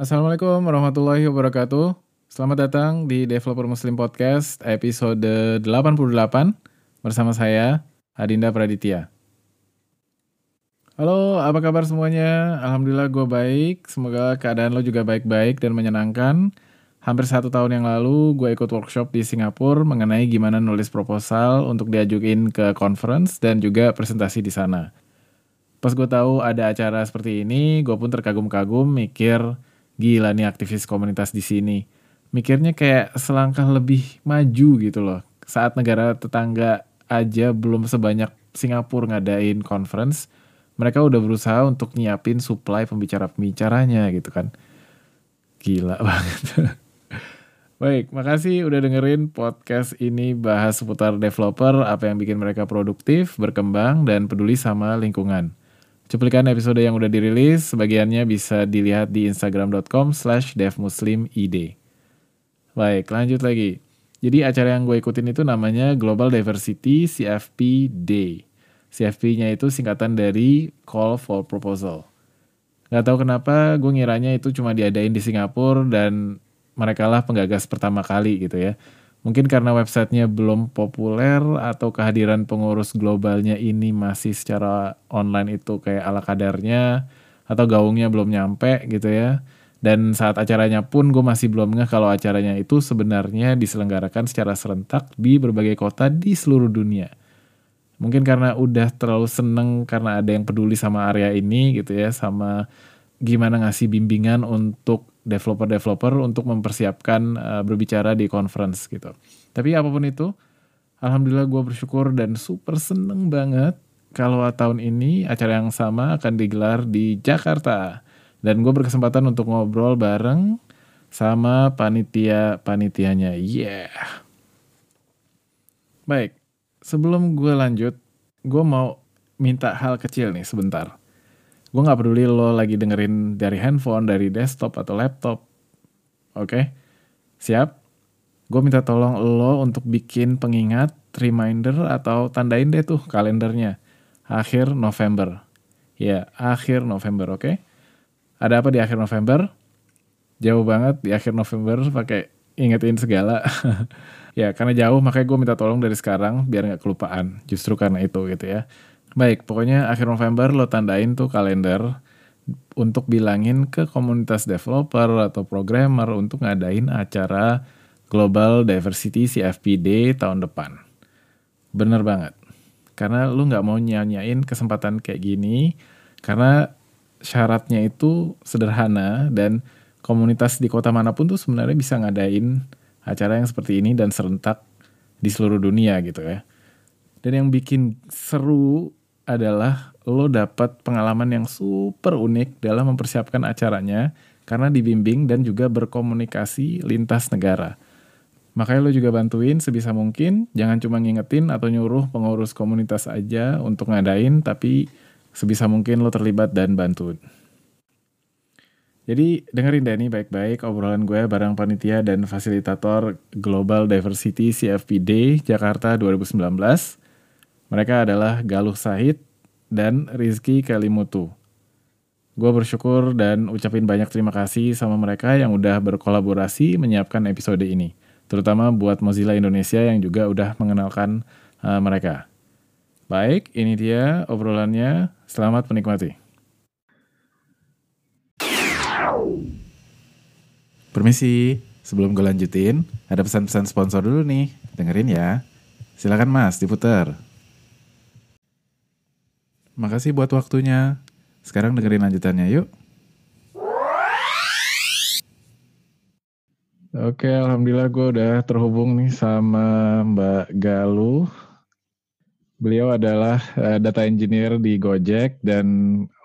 Assalamualaikum warahmatullahi wabarakatuh. Selamat datang di Developer Muslim Podcast episode 88 bersama saya Adinda Praditya. Halo, apa kabar semuanya? Alhamdulillah gue baik. Semoga keadaan lo juga baik-baik dan menyenangkan. Hampir satu tahun yang lalu gue ikut workshop di Singapura mengenai gimana nulis proposal untuk diajuin ke conference dan juga presentasi di sana. Pas gue tahu ada acara seperti ini, gue pun terkagum-kagum mikir, gila nih aktivis komunitas di sini. Mikirnya kayak selangkah lebih maju gitu loh. Saat negara tetangga aja belum sebanyak Singapura ngadain conference, mereka udah berusaha untuk nyiapin supply pembicara-pembicaranya gitu kan. Gila banget. Baik, makasih udah dengerin podcast ini bahas seputar developer, apa yang bikin mereka produktif, berkembang, dan peduli sama lingkungan. Cuplikan episode yang udah dirilis, sebagiannya bisa dilihat di instagram.com slash devmuslimid. Baik, lanjut lagi. Jadi acara yang gue ikutin itu namanya Global Diversity CFP Day. CFP-nya itu singkatan dari Call for Proposal. Gak tahu kenapa gue ngiranya itu cuma diadain di Singapura dan mereka lah penggagas pertama kali gitu ya. Mungkin karena websitenya belum populer atau kehadiran pengurus globalnya ini masih secara online itu kayak ala kadarnya atau gaungnya belum nyampe gitu ya. Dan saat acaranya pun gue masih belum ngeh kalau acaranya itu sebenarnya diselenggarakan secara serentak di berbagai kota di seluruh dunia. Mungkin karena udah terlalu seneng karena ada yang peduli sama area ini gitu ya, sama gimana ngasih bimbingan untuk developer-developer untuk mempersiapkan uh, berbicara di conference gitu. Tapi apa pun itu, alhamdulillah gue bersyukur dan super seneng banget kalau tahun ini acara yang sama akan digelar di Jakarta. Dan gue berkesempatan untuk ngobrol bareng sama panitia-panitianya. Yeah. Baik, sebelum gue lanjut, gue mau minta hal kecil nih sebentar gue nggak peduli lo lagi dengerin dari handphone, dari desktop atau laptop. Oke, okay? siap? Gue minta tolong lo untuk bikin pengingat, reminder atau tandain deh tuh kalendernya. Akhir November. Ya, akhir November, oke? Okay? Ada apa di akhir November? Jauh banget di akhir November pakai ingetin segala. ya, karena jauh makanya gue minta tolong dari sekarang biar nggak kelupaan. Justru karena itu gitu ya. Baik, pokoknya akhir November lo tandain tuh kalender untuk bilangin ke komunitas developer atau programmer untuk ngadain acara Global Diversity CFPD tahun depan. Bener banget. Karena lu nggak mau nyanyain kesempatan kayak gini, karena syaratnya itu sederhana dan komunitas di kota mana pun tuh sebenarnya bisa ngadain acara yang seperti ini dan serentak di seluruh dunia gitu ya. Dan yang bikin seru adalah lo dapat pengalaman yang super unik dalam mempersiapkan acaranya karena dibimbing dan juga berkomunikasi lintas negara. Makanya lo juga bantuin sebisa mungkin, jangan cuma ngingetin atau nyuruh pengurus komunitas aja untuk ngadain, tapi sebisa mungkin lo terlibat dan bantu. Jadi dengerin deh nih baik-baik obrolan gue bareng panitia dan fasilitator Global Diversity CFPD Jakarta 2019 mereka adalah Galuh Sahid dan Rizky Kalimutu. Gue bersyukur dan ucapin banyak terima kasih sama mereka yang udah berkolaborasi menyiapkan episode ini. Terutama buat Mozilla Indonesia yang juga udah mengenalkan uh, mereka. Baik, ini dia obrolannya. Selamat menikmati. Permisi, sebelum gue lanjutin, ada pesan-pesan sponsor dulu nih. Dengerin ya. Silakan mas, diputar. Makasih buat waktunya. Sekarang dengerin lanjutannya yuk. Oke, alhamdulillah gue udah terhubung nih sama Mbak Galuh. Beliau adalah uh, data engineer di Gojek dan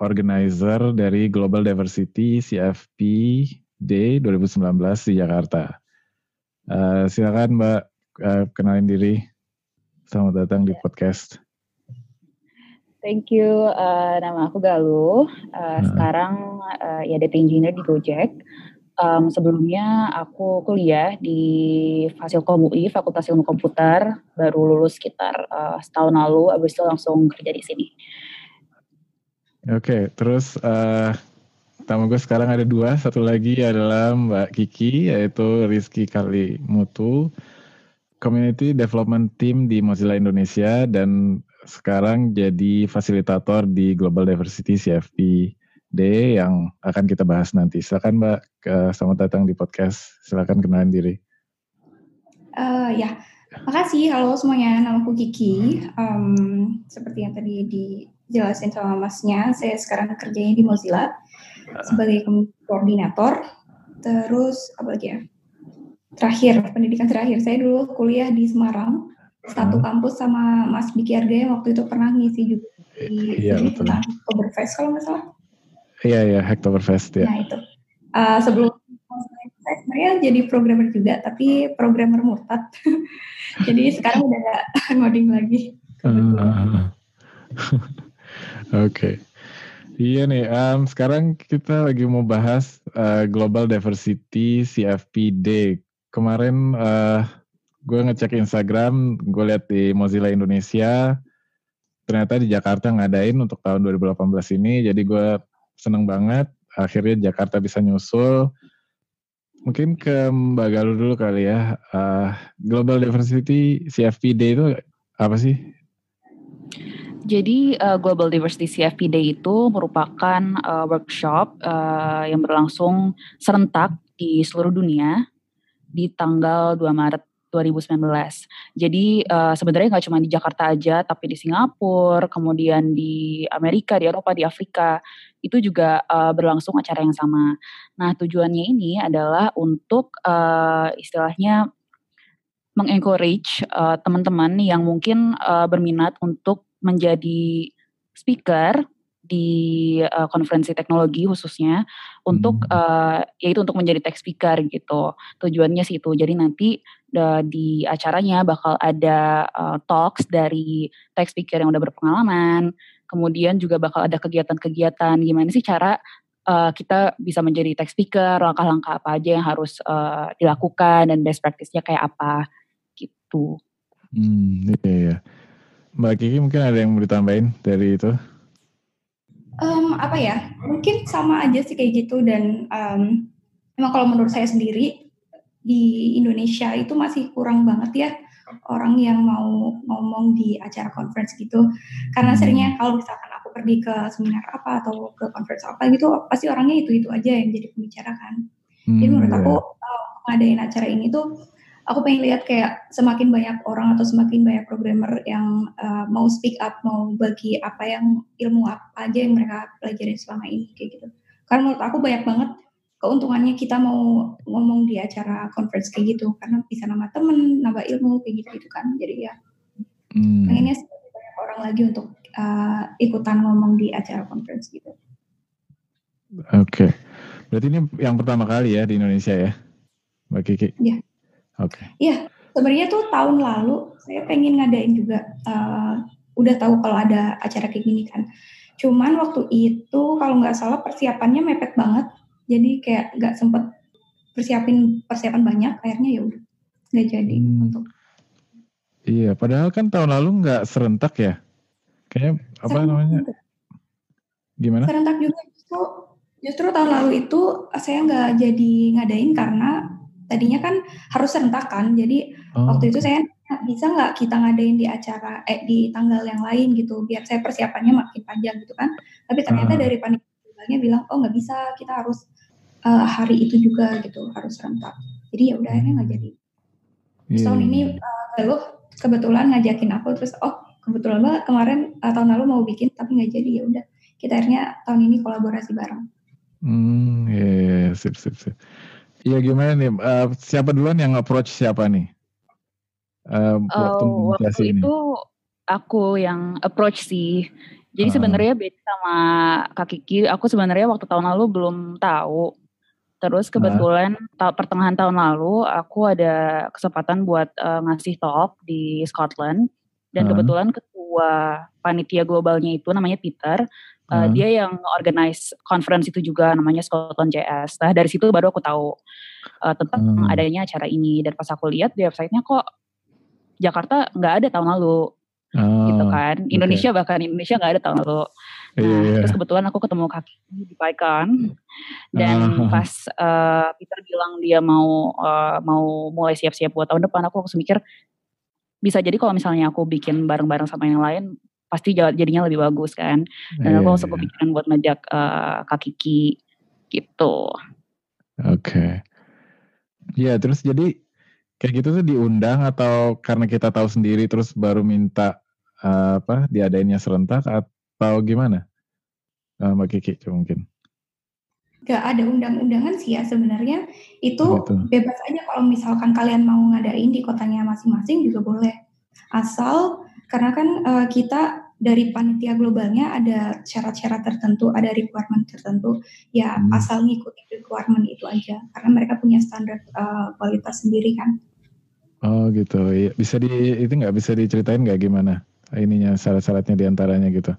organizer dari Global Diversity CFP Day 2019 di Jakarta. Uh, silakan Mbak uh, kenalin diri. Selamat datang di podcast. Thank you. Uh, nama aku Galuh. Uh, hmm. Sekarang uh, ya data engineer di Gojek. Um, sebelumnya aku kuliah di Fasilkom UI, Fakultas Ilmu Komputer, baru lulus sekitar uh, setahun lalu, abis itu langsung kerja di sini. Oke, okay, terus uh, tamu gue sekarang ada dua. Satu lagi adalah Mbak Kiki, yaitu Rizky Kali Mutu, Community Development Team di Mozilla Indonesia, dan sekarang jadi fasilitator di Global Diversity CFP Day yang akan kita bahas nanti. Silakan Mbak, selamat datang di podcast. Silakan kenalin diri. Uh, ya, makasih. Halo semuanya, nama aku Kiki. Um, seperti yang tadi dijelasin sama masnya, saya sekarang kerjanya di Mozilla sebagai koordinator. Terus apa lagi ya? Terakhir pendidikan terakhir saya dulu kuliah di Semarang satu hmm. kampus sama Mas Biki Arga yang waktu itu pernah ngisi juga di iya, betul. Oktoberfest kalau nggak salah. Iya iya Oktoberfest ya. Nah itu uh, sebelum saya sebenarnya jadi programmer juga tapi programmer murtad. jadi sekarang udah gak ngoding lagi. Uh, Oke. Okay. Iya nih, um, sekarang kita lagi mau bahas uh, Global Diversity CFPD. Kemarin uh, gue ngecek Instagram, gue lihat di Mozilla Indonesia, ternyata di Jakarta ngadain untuk tahun 2018 ini, jadi gue seneng banget. Akhirnya Jakarta bisa nyusul. Mungkin ke Mbak Galuh dulu kali ya. Uh, Global Diversity CFPD itu apa sih? Jadi uh, Global Diversity CFP Day itu merupakan uh, workshop uh, yang berlangsung serentak di seluruh dunia di tanggal 2 Maret 2019. Jadi uh, sebenarnya nggak cuma di Jakarta aja, tapi di Singapura, kemudian di Amerika, di Eropa, di Afrika, itu juga uh, berlangsung acara yang sama. Nah tujuannya ini adalah untuk uh, istilahnya mengencourage uh, teman-teman yang mungkin uh, berminat untuk menjadi speaker di uh, konferensi teknologi khususnya untuk hmm. uh, yaitu untuk menjadi tech speaker gitu tujuannya sih itu jadi nanti uh, di acaranya bakal ada uh, talks dari tech speaker yang udah berpengalaman kemudian juga bakal ada kegiatan-kegiatan gimana sih cara uh, kita bisa menjadi tech speaker langkah-langkah apa aja yang harus uh, dilakukan dan best practice-nya kayak apa gitu. Hmm, iya, iya. Mbak Kiki mungkin ada yang mau ditambahin dari itu? Um, apa ya? Mungkin sama aja sih kayak gitu dan um, memang kalau menurut saya sendiri di Indonesia itu masih kurang banget ya orang yang mau ngomong di acara conference gitu. Karena hmm. seringnya kalau misalkan aku pergi ke seminar apa atau ke conference apa gitu, pasti orangnya itu-itu aja yang jadi pembicara kan. Hmm, jadi menurut yeah. aku uh, ngadain acara ini tuh aku pengen lihat kayak semakin banyak orang atau semakin banyak programmer yang uh, mau speak up, mau bagi apa yang ilmu apa aja yang mereka pelajari selama ini kayak gitu. Karena menurut aku banyak banget keuntungannya kita mau ngomong di acara conference kayak gitu karena bisa nama temen, nambah ilmu kayak gitu gitu kan. Jadi ya hmm. pengennya banyak orang lagi untuk uh, ikutan ngomong di acara conference gitu. Oke, okay. berarti ini yang pertama kali ya di Indonesia ya, Mbak Kiki? Iya. Oke. Okay. Iya, sebenarnya tuh tahun lalu saya pengen ngadain juga. Uh, udah tahu kalau ada acara kayak gini kan. Cuman waktu itu kalau nggak salah persiapannya mepet banget. Jadi kayak nggak sempet persiapin persiapan banyak. Akhirnya ya udah nggak jadi hmm. untuk. Iya, padahal kan tahun lalu nggak serentak ya. Kayak apa serentak namanya? Juga. Gimana? Serentak juga justru justru tahun lalu itu saya nggak jadi ngadain karena tadinya kan harus serentak kan jadi oh. waktu itu saya bisa nggak kita ngadain di acara eh di tanggal yang lain gitu biar saya persiapannya makin panjang gitu kan tapi ternyata uh. dari panitia bilang oh nggak bisa kita harus uh, hari itu juga gitu harus serentak jadi ya udah akhirnya nggak jadi yeah. tahun ini uh, kebetulan ngajakin aku terus oh kebetulan banget kemarin uh, tahun lalu mau bikin tapi nggak jadi ya udah kita akhirnya tahun ini kolaborasi bareng hmm ya yeah, yeah, sip sip sip Iya gimana nih? Uh, siapa duluan yang approach siapa nih? Uh, waktu, uh, waktu ini. itu aku yang approach sih. Jadi uh. sebenarnya beda sama Kak Kiki. Aku sebenarnya waktu tahun lalu belum tahu. Terus kebetulan uh. pertengahan tahun lalu aku ada kesempatan buat uh, ngasih talk di Scotland dan uh. kebetulan ketua panitia globalnya itu namanya Peter Uh, hmm. Dia yang organize conference itu juga namanya Scotland JS. Nah dari situ baru aku tahu uh, tentang hmm. adanya acara ini dan pas aku lihat di websitenya kok Jakarta nggak ada tahun lalu, oh, gitu kan. Indonesia okay. bahkan Indonesia nggak ada tahun lalu. Nah, yeah, yeah. terus kebetulan aku ketemu kaki di PyCon dan uh. pas uh, Peter bilang dia mau uh, mau mulai siap-siap buat tahun depan, aku langsung mikir bisa jadi kalau misalnya aku bikin bareng-bareng sama yang lain pasti jadinya lebih bagus kan. Dan yeah, aku langsung yeah. kepikiran buat ngajak uh, Kak Kiki gitu. Oke. Okay. Ya, terus jadi kayak gitu tuh diundang atau karena kita tahu sendiri terus baru minta uh, apa diadainnya serentak atau gimana? Uh, Mbak Kiki mungkin. Gak ada undang-undangan sih ya sebenarnya itu gitu. bebas aja kalau misalkan kalian mau ngadain di kotanya masing-masing juga boleh asal karena kan uh, kita dari panitia globalnya ada syarat-syarat tertentu, ada requirement tertentu, ya hmm. asal ngikutin requirement itu aja, karena mereka punya standar uh, kualitas sendiri kan. Oh gitu, iya, bisa di itu nggak bisa diceritain nggak gimana ininya syarat-syaratnya di antaranya gitu?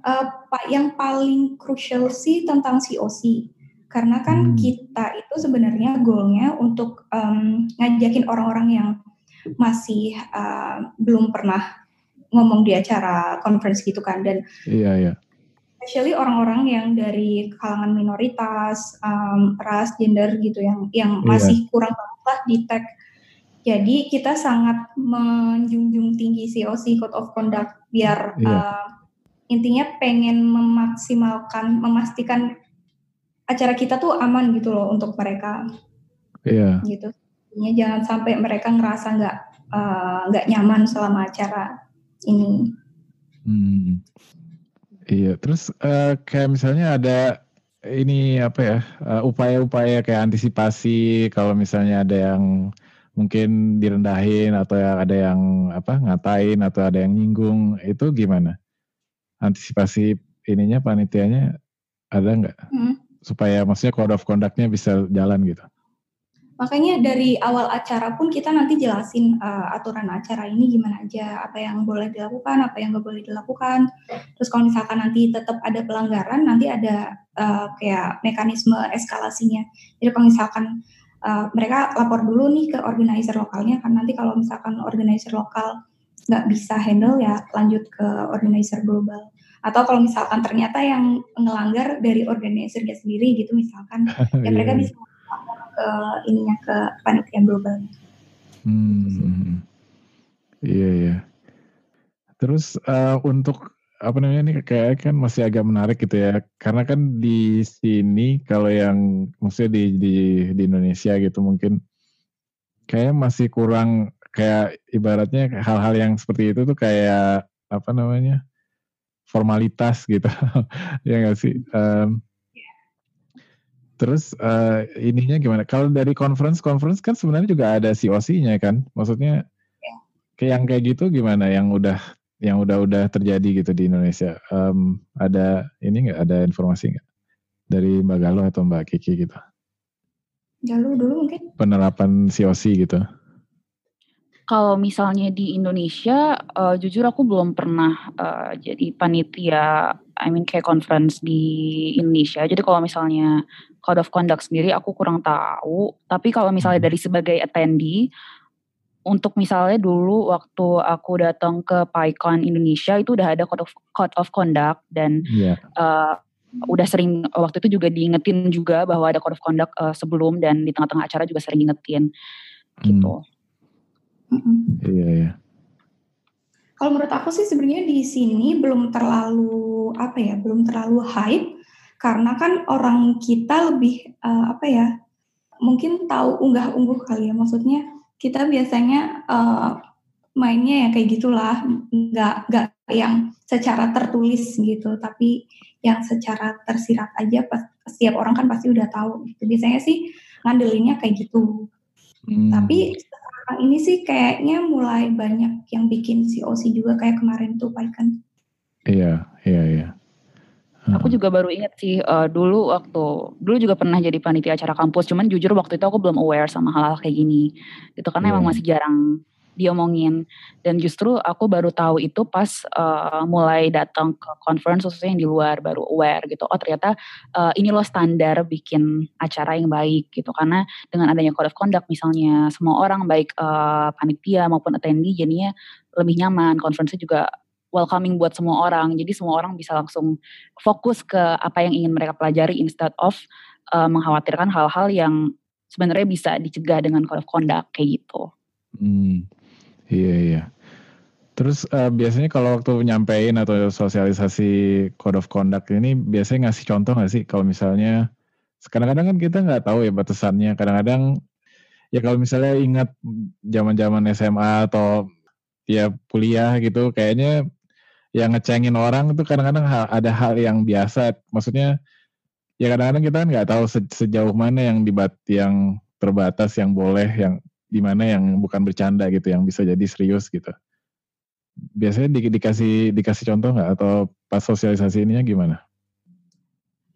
Uh, pak yang paling crucial sih tentang COC, karena kan hmm. kita itu sebenarnya goalnya untuk um, ngajakin orang-orang yang masih uh, belum pernah ngomong di acara conference gitu kan dan iya iya especially orang-orang yang dari kalangan minoritas um, ras gender gitu yang yang iya. masih kurang banget lah di tag jadi kita sangat menjunjung tinggi COC Code of Conduct biar iya. uh, intinya pengen memaksimalkan memastikan acara kita tuh aman gitu loh untuk mereka iya gitu Intinya jangan sampai mereka ngerasa nggak uh, nggak uh, nyaman selama acara ini. Hmm. Iya, terus uh, kayak misalnya ada ini apa ya upaya upaya-upaya kayak antisipasi kalau misalnya ada yang mungkin direndahin atau ada yang apa ngatain atau ada yang nyinggung itu gimana? Antisipasi ininya panitianya ada nggak? Hmm. Supaya maksudnya code of conduct-nya bisa jalan gitu. Makanya dari awal acara pun kita nanti jelasin uh, aturan acara ini gimana aja, apa yang boleh dilakukan, apa yang nggak boleh dilakukan. Terus kalau misalkan nanti tetap ada pelanggaran, nanti ada uh, kayak mekanisme eskalasinya. Jadi kalau misalkan uh, mereka lapor dulu nih ke organizer lokalnya, kan nanti kalau misalkan organizer lokal nggak bisa handle ya lanjut ke organizer global. Atau kalau misalkan ternyata yang ngelanggar dari organizernya sendiri gitu misalkan, ya mereka iya, iya. bisa ke ininya ke panitia global. Hmm. Iya iya. Terus uh, untuk apa namanya nih kayak kan masih agak menarik gitu ya karena kan di sini kalau yang maksudnya di di di Indonesia gitu mungkin kayak masih kurang kayak ibaratnya hal-hal yang seperti itu tuh kayak apa namanya formalitas gitu ya nggak sih um, Terus uh, ininya gimana? Kalau dari conference conference kan sebenarnya juga ada COC-nya kan? Maksudnya ya. kayak yang kayak gitu gimana? Yang udah yang udah-udah terjadi gitu di Indonesia. Um, ada ini nggak? Ada informasi nggak dari Mbak Galuh atau Mbak Kiki gitu? Galuh dulu mungkin. Penerapan COC gitu. Kalau misalnya di Indonesia, uh, jujur aku belum pernah uh, jadi panitia, I mean kayak conference di Indonesia. Jadi kalau misalnya code of conduct sendiri aku kurang tahu. Tapi kalau misalnya hmm. dari sebagai attendee, untuk misalnya dulu waktu aku datang ke PyCon Indonesia itu udah ada code of, code of conduct dan yeah. Iya. uh, udah sering waktu itu juga diingetin juga bahwa ada code of conduct uh, sebelum dan di tengah-tengah acara juga sering diingetin gitu. Hmm. Iya iya. Kalau menurut aku sih sebenarnya di sini belum terlalu apa ya, belum terlalu hype. Karena kan orang kita lebih uh, apa ya mungkin tahu unggah-ungguh kali ya. Maksudnya kita biasanya uh, mainnya ya kayak gitulah. Nggak nggak yang secara tertulis gitu. Tapi yang secara tersirat aja pas setiap orang kan pasti udah tahu gitu. Biasanya sih ngandelinnya kayak gitu. Hmm. tapi sekarang ini sih kayaknya mulai banyak yang bikin COC juga kayak kemarin tuh Python iya iya iya Aku juga baru inget sih uh, dulu waktu dulu juga pernah jadi panitia acara kampus, cuman jujur waktu itu aku belum aware sama hal-hal kayak gini. Gitu karena yeah. emang masih jarang diomongin. Dan justru aku baru tahu itu pas uh, mulai datang ke conference khususnya yang di luar baru aware gitu. Oh ternyata uh, ini loh standar bikin acara yang baik gitu. Karena dengan adanya code of conduct misalnya semua orang baik uh, panitia maupun attendee jadinya lebih nyaman. Conference juga welcoming buat semua orang. Jadi semua orang bisa langsung fokus ke apa yang ingin mereka pelajari instead of uh, mengkhawatirkan hal-hal yang sebenarnya bisa dicegah dengan code of conduct kayak gitu. Hmm, iya iya. Terus uh, biasanya kalau waktu nyampein atau sosialisasi code of conduct ini biasanya ngasih contoh nggak sih kalau misalnya kadang-kadang kan kita nggak tahu ya batasannya. Kadang-kadang ya kalau misalnya ingat zaman-zaman SMA atau ya kuliah gitu kayaknya yang ngecengin orang itu kadang-kadang ada hal yang biasa. Maksudnya ya kadang-kadang kita kan nggak tahu sejauh mana yang dibat yang terbatas yang boleh yang di mana yang bukan bercanda gitu yang bisa jadi serius gitu. Biasanya di, dikasih dikasih contoh nggak atau pas sosialisasi ininya gimana?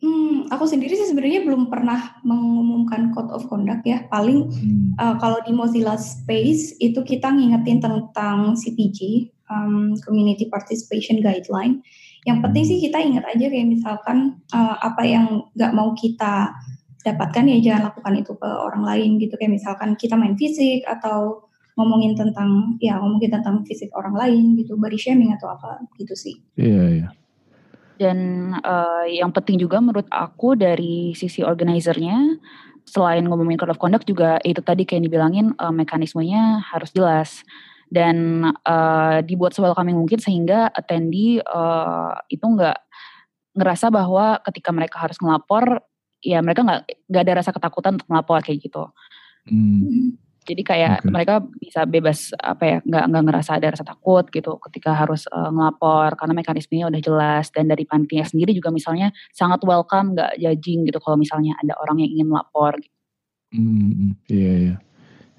Hmm, aku sendiri sih sebenarnya belum pernah mengumumkan code of conduct ya. Paling hmm. uh, kalau di Mozilla Space itu kita ngingetin tentang CPG um, community participation guideline. Yang penting sih kita ingat aja kayak misalkan uh, apa yang nggak mau kita dapatkan ya jangan lakukan itu ke orang lain gitu kayak misalkan kita main fisik atau ngomongin tentang ya ngomongin tentang fisik orang lain gitu body shaming atau apa gitu sih. Iya iya. Dan uh, yang penting juga menurut aku dari sisi organizernya selain ngomongin code of conduct juga itu tadi kayak dibilangin uh, mekanismenya harus jelas dan uh, dibuat se-welcoming mungkin sehingga attendee uh, itu nggak ngerasa bahwa ketika mereka harus ngelapor ya mereka nggak nggak ada rasa ketakutan untuk melapor kayak gitu. Hmm. Jadi kayak okay. mereka bisa bebas apa ya nggak nggak ngerasa ada rasa takut gitu ketika harus uh, ngelapor karena mekanismenya udah jelas dan dari pantinya sendiri juga misalnya sangat welcome nggak judging gitu kalau misalnya ada orang yang ingin melapor. Gitu. Hmm, iya iya.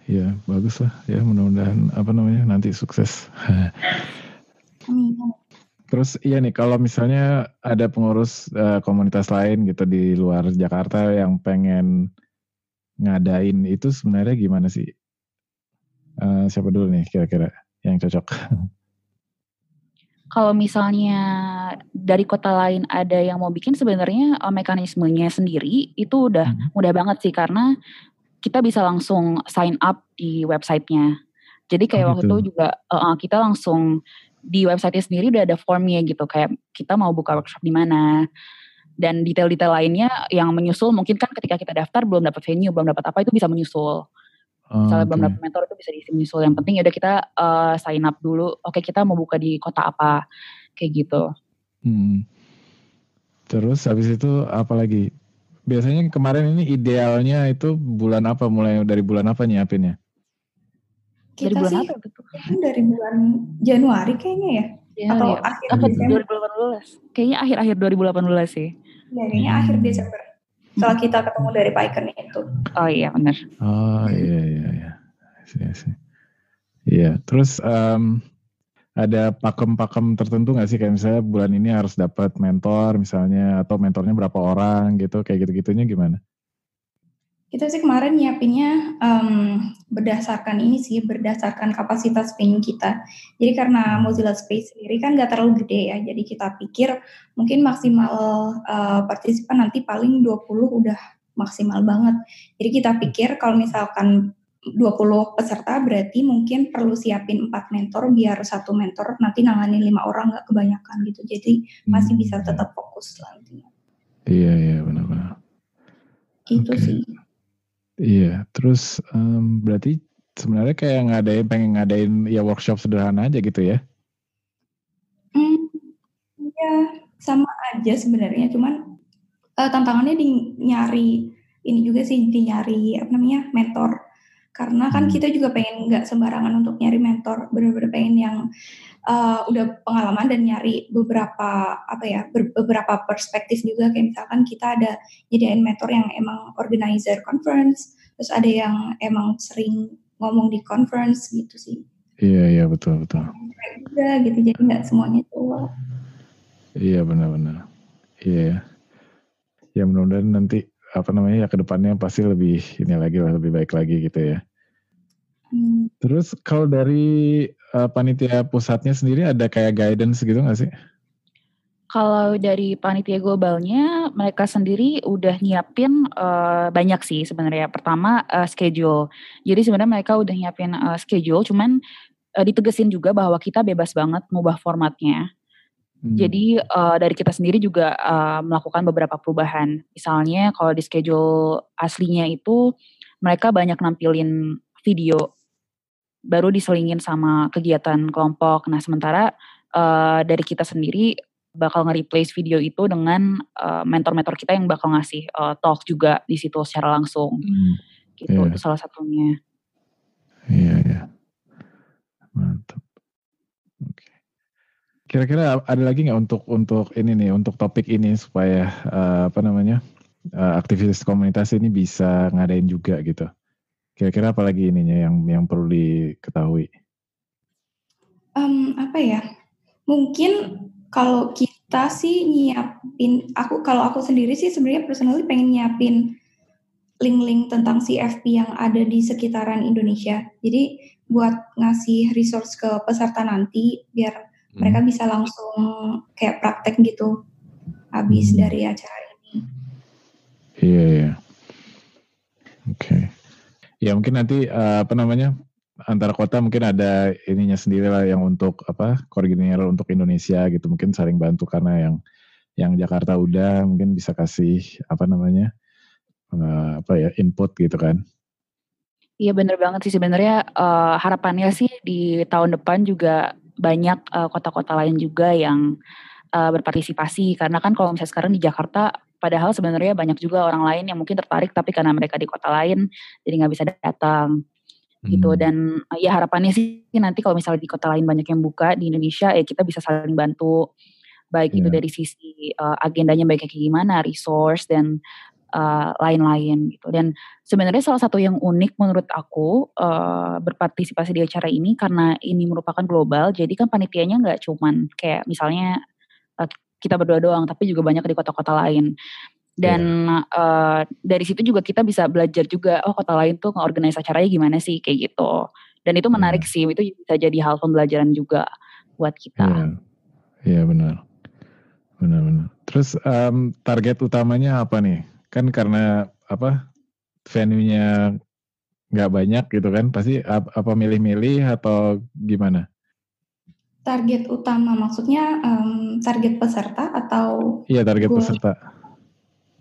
Ya, bagus lah ya mudah-mudahan apa namanya nanti sukses. Terus iya nih kalau misalnya ada pengurus uh, komunitas lain gitu di luar Jakarta yang pengen ngadain itu sebenarnya gimana sih? Uh, siapa dulu nih kira-kira yang cocok? Kalau misalnya dari kota lain ada yang mau bikin sebenarnya uh, mekanismenya sendiri itu udah hmm. mudah banget sih karena kita bisa langsung sign up di websitenya. Jadi kayak oh, waktu gitu. itu juga uh, kita langsung di website sendiri udah ada formnya gitu kayak kita mau buka workshop di mana dan detail-detail lainnya yang menyusul mungkin kan ketika kita daftar belum dapat venue belum dapat apa itu bisa menyusul. Misalnya okay. belum dapat mentor itu bisa diisi menyusul. Yang penting ya udah kita uh, sign up dulu. Oke kita mau buka di kota apa kayak gitu. Hmm. Terus habis itu apa lagi? Biasanya kemarin ini idealnya itu bulan apa? Mulai dari bulan apa nyiapinnya? Kita dari bulan sih, apa gitu? Dari bulan Januari kayaknya ya. ya Atau ya. akhir apa, Desember. 2018. Kayaknya akhir-akhir 2018 sih. Ya, kayaknya hmm. akhir Desember. Setelah kita ketemu dari Piken itu. Oh iya benar. Oh iya iya iya. Iya, iya. Terus um, ada pakem-pakem tertentu nggak sih kayak misalnya bulan ini harus dapat mentor misalnya atau mentornya berapa orang gitu kayak gitu-gitunya gimana? Kita sih kemarin nyiapinnya um, berdasarkan ini sih berdasarkan kapasitas venue kita. Jadi karena Mozilla Space sendiri kan nggak terlalu gede ya, jadi kita pikir mungkin maksimal uh, partisipan nanti paling 20 udah maksimal banget. Jadi kita pikir kalau misalkan 20 peserta berarti mungkin perlu siapin empat mentor biar satu mentor nanti nanganin lima orang nggak kebanyakan gitu jadi masih hmm. bisa tetap fokus nantinya iya iya benar-benar itu okay. sih iya terus um, berarti sebenarnya kayak ngadain pengen ngadain ya workshop sederhana aja gitu ya? Hmm, ya sama aja sebenarnya cuman uh, tantangannya di nyari ini juga sih di nyari apa namanya mentor karena kan hmm. kita juga pengen nggak sembarangan untuk nyari mentor. Bener-bener pengen yang uh, udah pengalaman dan nyari beberapa apa ya beberapa perspektif juga. Kayak misalkan kita ada nyediain mentor yang emang organizer conference terus ada yang emang sering ngomong di conference gitu sih. Iya iya betul betul. Juga gitu jadi nggak semuanya itu. Iya benar-benar. Iya ya mudah-mudahan nanti apa namanya ya ke depannya pasti lebih ini lagi lah lebih baik lagi gitu ya. Hmm. Terus kalau dari uh, panitia pusatnya sendiri ada kayak guidance gitu nggak sih? Kalau dari panitia globalnya mereka sendiri udah nyiapin uh, banyak sih sebenarnya. Pertama uh, schedule. Jadi sebenarnya mereka udah nyiapin uh, schedule, cuman uh, ditegesin juga bahwa kita bebas banget ngubah formatnya. Hmm. Jadi uh, dari kita sendiri juga uh, melakukan beberapa perubahan. Misalnya kalau di schedule aslinya itu mereka banyak nampilin video baru diselingin sama kegiatan kelompok. Nah sementara uh, dari kita sendiri bakal nge-replace video itu dengan mentor-mentor uh, kita yang bakal ngasih uh, talk juga di situ secara langsung. Hmm. Gitu yeah. itu salah satunya. Iya yeah, iya. Yeah. Mantap. Kira-kira ada lagi nggak untuk untuk ini nih untuk topik ini supaya uh, apa namanya uh, aktivitas komunitas ini bisa ngadain juga gitu. Kira-kira apa lagi ininya yang yang perlu diketahui? Um, apa ya? Mungkin kalau kita sih nyiapin, aku kalau aku sendiri sih sebenarnya personally pengen nyiapin link-link tentang CFP yang ada di sekitaran Indonesia. Jadi buat ngasih resource ke peserta nanti biar. Mereka bisa langsung kayak praktek gitu habis hmm. dari acara ini. Iya, yeah, iya. Yeah. Oke. Okay. Ya mungkin nanti uh, apa namanya antara kota mungkin ada ininya sendiri lah yang untuk apa koordinator untuk Indonesia gitu mungkin saling bantu karena yang yang Jakarta udah mungkin bisa kasih apa namanya uh, apa ya input gitu kan. Iya bener banget sih sebenarnya uh, harapannya sih di tahun depan juga banyak kota-kota uh, lain juga yang uh, berpartisipasi karena kan kalau misalnya sekarang di Jakarta Padahal sebenarnya banyak juga orang lain yang mungkin tertarik tapi karena mereka di kota lain jadi nggak bisa datang gitu hmm. dan ya harapannya sih nanti kalau misalnya di kota lain banyak yang buka di Indonesia ya kita bisa saling bantu baik yeah. itu iya. dari sisi uh, agendanya baik kayak gimana, resource dan eh, lain-lain gitu. Dan sebenarnya salah satu yang unik menurut aku uh, berpartisipasi di acara ini karena ini merupakan global. Jadi kan panitianya nggak cuman kayak misalnya uh, kita berdua doang, tapi juga banyak di kota-kota lain. Dan yeah. Iya. uh, dari situ juga kita bisa belajar juga, oh kota lain tuh nge acaranya gimana sih kayak gitu. Dan itu menarik yeah. sih, itu bisa jadi hal pembelajaran juga buat kita. Iya, yeah. yeah, benar. Benar-benar. Terus um, target utamanya apa nih? Kan karena apa venue-nya nggak banyak gitu kan, pasti apa milih-milih atau gimana? target utama maksudnya um, target peserta atau iya target goal? peserta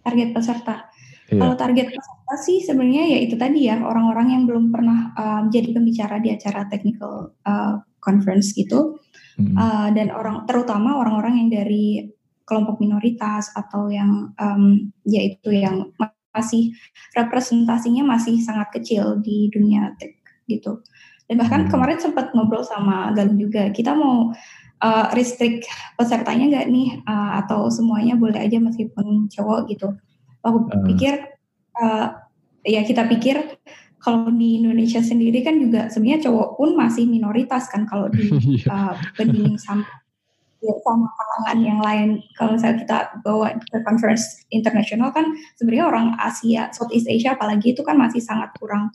target peserta iya. kalau target peserta sih sebenarnya ya itu tadi ya orang-orang yang belum pernah um, jadi pembicara di acara technical uh, conference gitu hmm. uh, dan orang terutama orang-orang yang dari kelompok minoritas atau yang um, yaitu yang masih representasinya masih sangat kecil di dunia tech gitu dan bahkan hmm. kemarin sempat ngobrol sama Galung juga, kita mau uh, restrict pesertanya nggak nih uh, atau semuanya boleh aja meskipun cowok gitu. Aku uh. pikir uh, ya kita pikir kalau di Indonesia sendiri kan juga sebenarnya cowok pun masih minoritas kan kalau di uh, bandingin sama ya, sama kalangan yang lain. Kalau misalnya kita bawa ke conference internasional kan sebenarnya orang Asia, Southeast Asia apalagi itu kan masih sangat kurang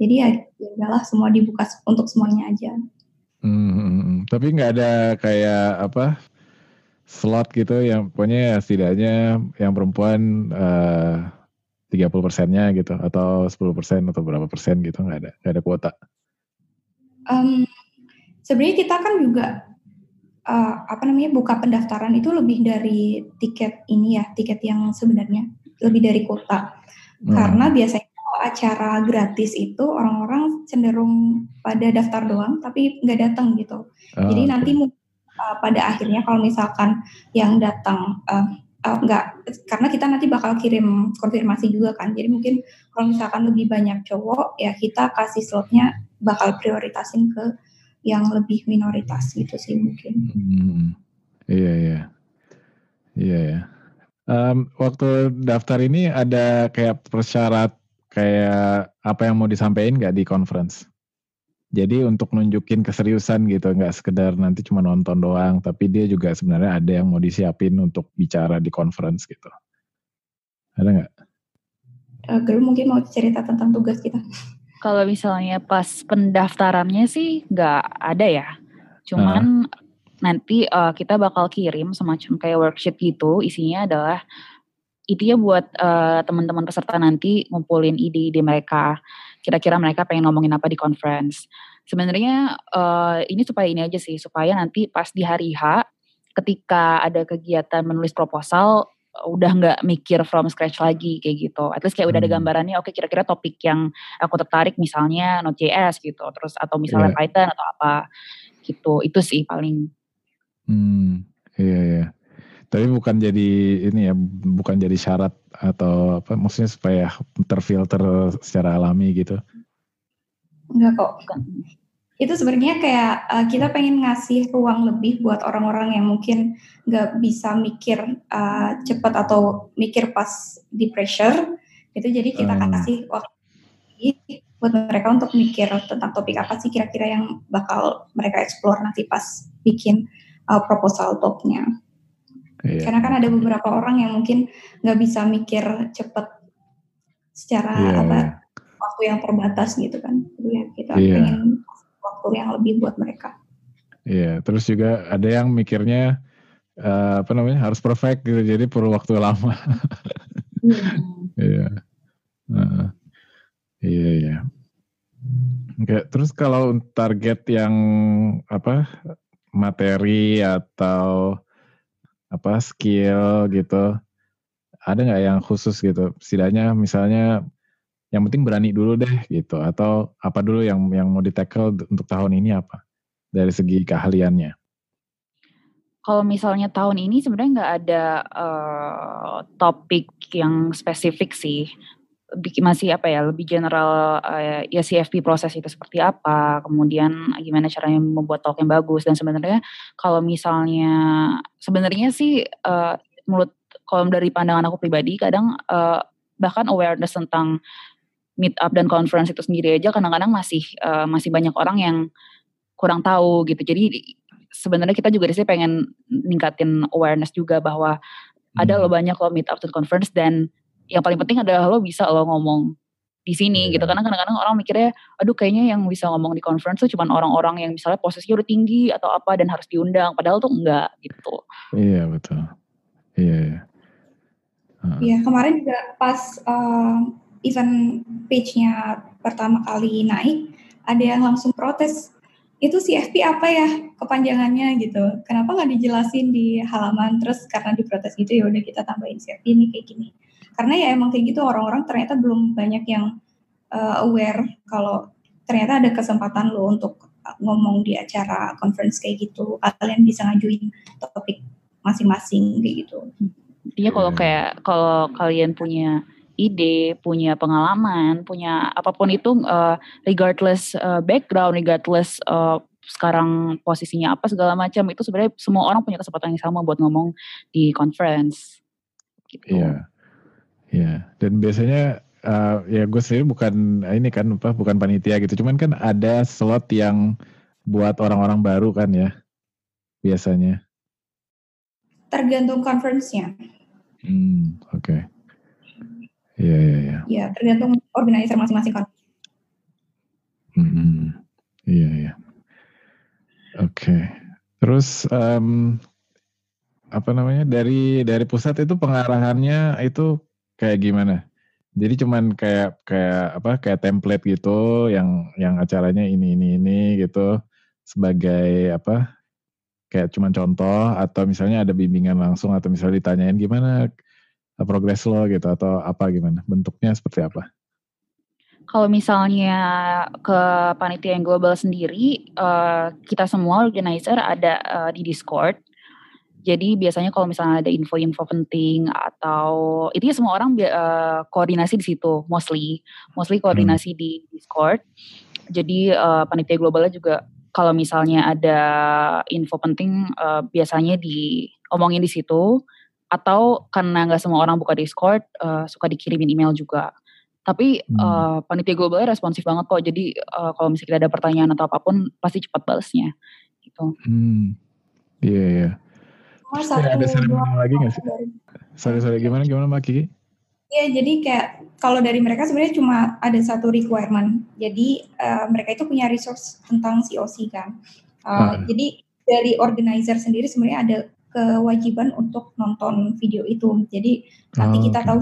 jadi ya udahlah semua dibuka untuk semuanya aja hmm, hmm, hmm. tapi nggak ada kayak apa slot gitu yang pokoknya ya setidaknya yang perempuan uh, 30 persennya gitu atau 10 persen atau berapa persen gitu nggak ada nggak ada kuota um, sebenarnya kita kan juga uh, apa namanya buka pendaftaran itu lebih dari tiket ini ya tiket yang sebenarnya lebih dari kuota hmm. karena biasanya acara gratis itu orang-orang cenderung pada daftar doang tapi nggak datang gitu. Oh, Jadi okay. nanti uh, pada akhirnya kalau misalkan yang datang uh, uh, nggak karena kita nanti bakal kirim konfirmasi juga kan. Jadi mungkin kalau misalkan lebih banyak cowok ya kita kasih slotnya bakal prioritasin ke yang lebih minoritas gitu sih mungkin. Hmm. Iya iya. Iya ya. Um, waktu daftar ini ada kayak persyarat kayak apa yang mau disampaikan nggak di conference. Jadi untuk nunjukin keseriusan gitu, nggak sekedar nanti cuma nonton doang, tapi dia juga sebenarnya ada yang mau disiapin untuk bicara di conference gitu. Ada nggak? Uh, mungkin mau cerita tentang tugas kita. Kalau misalnya pas pendaftarannya sih nggak ada ya. Cuman uh. nanti uh, kita bakal kirim semacam kayak worksheet gitu, isinya adalah itu ya buat uh, teman-teman peserta nanti ngumpulin ide-ide mereka. Kira-kira mereka pengen ngomongin apa di conference. Sebenarnya uh, ini supaya ini aja sih, supaya nanti pas di hari H ketika ada kegiatan menulis proposal udah nggak mikir from scratch lagi kayak gitu. At least kayak udah ada hmm. gambarannya, oke okay, kira-kira topik yang aku tertarik misalnya Node.js gitu, terus atau misalnya yeah. Python atau apa gitu. Itu sih paling. Hmm, iya iya. Tapi bukan jadi ini ya, bukan jadi syarat atau apa maksudnya supaya terfilter secara alami gitu. Enggak kok. Bukan itu sebenarnya kayak uh, kita pengen ngasih ruang lebih buat orang-orang yang mungkin nggak bisa mikir uh, cepat atau mikir pas di pressure itu jadi kita hmm. kasih waktu buat mereka untuk mikir tentang topik apa sih kira-kira yang bakal mereka explore nanti pas bikin uh, proposal talknya yeah. karena kan ada beberapa orang yang mungkin nggak bisa mikir cepat secara yeah, apa yeah. waktu yang terbatas gitu kan jadi ya kita yeah. pengen waktu yang lebih buat mereka. Iya, terus juga ada yang mikirnya uh, apa namanya harus perfect gitu, jadi perlu waktu lama. Hmm. Iya, iya iya. Oke, terus kalau target yang apa materi atau apa skill gitu, ada nggak yang khusus gitu? Setidaknya misalnya yang penting berani dulu deh gitu. Atau apa dulu yang yang mau di tackle untuk tahun ini apa? Dari segi keahliannya. Kalau misalnya tahun ini sebenarnya nggak ada uh, topik yang spesifik sih. Masih apa ya lebih general uh, ya CFP proses itu seperti apa kemudian gimana caranya membuat talk yang bagus. Dan sebenarnya kalau misalnya sebenarnya sih uh, menurut kalau dari pandangan aku pribadi kadang uh, bahkan awareness tentang meet up dan conference itu sendiri aja kadang-kadang masih uh, masih banyak orang yang kurang tahu gitu. Jadi sebenarnya kita juga di sini pengen ningkatin awareness juga bahwa hmm. ada lo banyak lo meet up dan conference dan yang paling penting adalah lo bisa lo ngomong di sini yeah. gitu karena kadang-kadang orang mikirnya aduh kayaknya yang bisa ngomong di conference tuh cuma orang-orang yang misalnya posisinya udah tinggi atau apa dan harus diundang padahal tuh enggak gitu iya betul iya iya uh. iya kemarin juga pas uh, event page-nya pertama kali naik, ada yang langsung protes, itu CFP apa ya kepanjangannya gitu. Kenapa nggak dijelasin di halaman terus karena diprotes gitu ya udah kita tambahin CFP ini kayak gini. Karena ya emang kayak gitu orang-orang ternyata belum banyak yang uh, aware kalau ternyata ada kesempatan lo untuk ngomong di acara conference kayak gitu. Kalian bisa ngajuin topik masing-masing kayak gitu. Iya kalau kayak kalau kalian punya ide, punya pengalaman, punya apa pun itu uh, regardless uh, background, regardless uh, sekarang posisinya apa segala macam itu sebenarnya semua orang punya kesempatan yang sama buat ngomong di conference. Gitu. Iya, iya. Dan biasanya uh, ya gue sendiri bukan ini kan apa bukan panitia gitu, cuman kan ada slot yang buat orang-orang baru kan ya biasanya. Tergantung conference-nya. Hmm, oke. Okay. Iya, iya, iya. Ya, tergantung organizer masing-masing kan. Hmm, iya, iya. Oke. Okay. Terus um, apa namanya dari dari pusat itu pengarahannya itu kayak gimana? Jadi cuman kayak kayak apa kayak template gitu yang yang acaranya ini ini ini gitu sebagai apa kayak cuman contoh atau misalnya ada bimbingan langsung atau misalnya ditanyain gimana progres lo gitu atau apa gimana? Bentuknya seperti apa? Kalau misalnya ke panitia yang global sendiri, uh, kita semua organizer ada uh, di Discord. Jadi biasanya kalau misalnya ada info-info penting atau itu ya semua orang uh, koordinasi di situ, mostly, mostly koordinasi hmm. di Discord. Jadi uh, panitia globalnya juga kalau misalnya ada info penting uh, biasanya diomongin di situ atau karena nggak semua orang buka Discord uh, suka dikirimin email juga tapi hmm. uh, panitia globalnya responsif banget kok jadi uh, kalau misalnya ada pertanyaan atau apa pun pasti cepat balasnya gitu hmm iya yeah, iya yeah. ada seremoni lagi nggak sih sorry sorry gimana gimana mbak Kiki Iya, jadi kayak kalau dari mereka sebenarnya cuma ada satu requirement. Jadi uh, mereka itu punya resource tentang COC kan. Uh, ah. Jadi dari organizer sendiri sebenarnya ada kewajiban untuk nonton video itu. Jadi nanti kita okay. tahu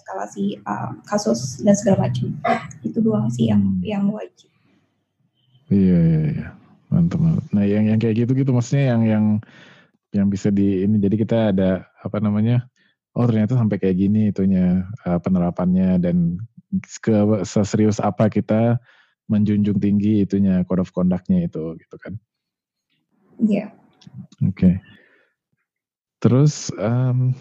eskalasi uh, kasus dan segala macam. Itu doang sih yang yang wajib. Iya iya iya. Mantap, mantap. Nah, yang yang kayak gitu gitu maksudnya yang yang yang bisa di ini jadi kita ada apa namanya? Oh, ternyata sampai kayak gini itunya uh, penerapannya dan ke seserius apa kita menjunjung tinggi itunya code of conduct-nya itu gitu kan. Iya. Yeah. Oke. Okay. Terus um,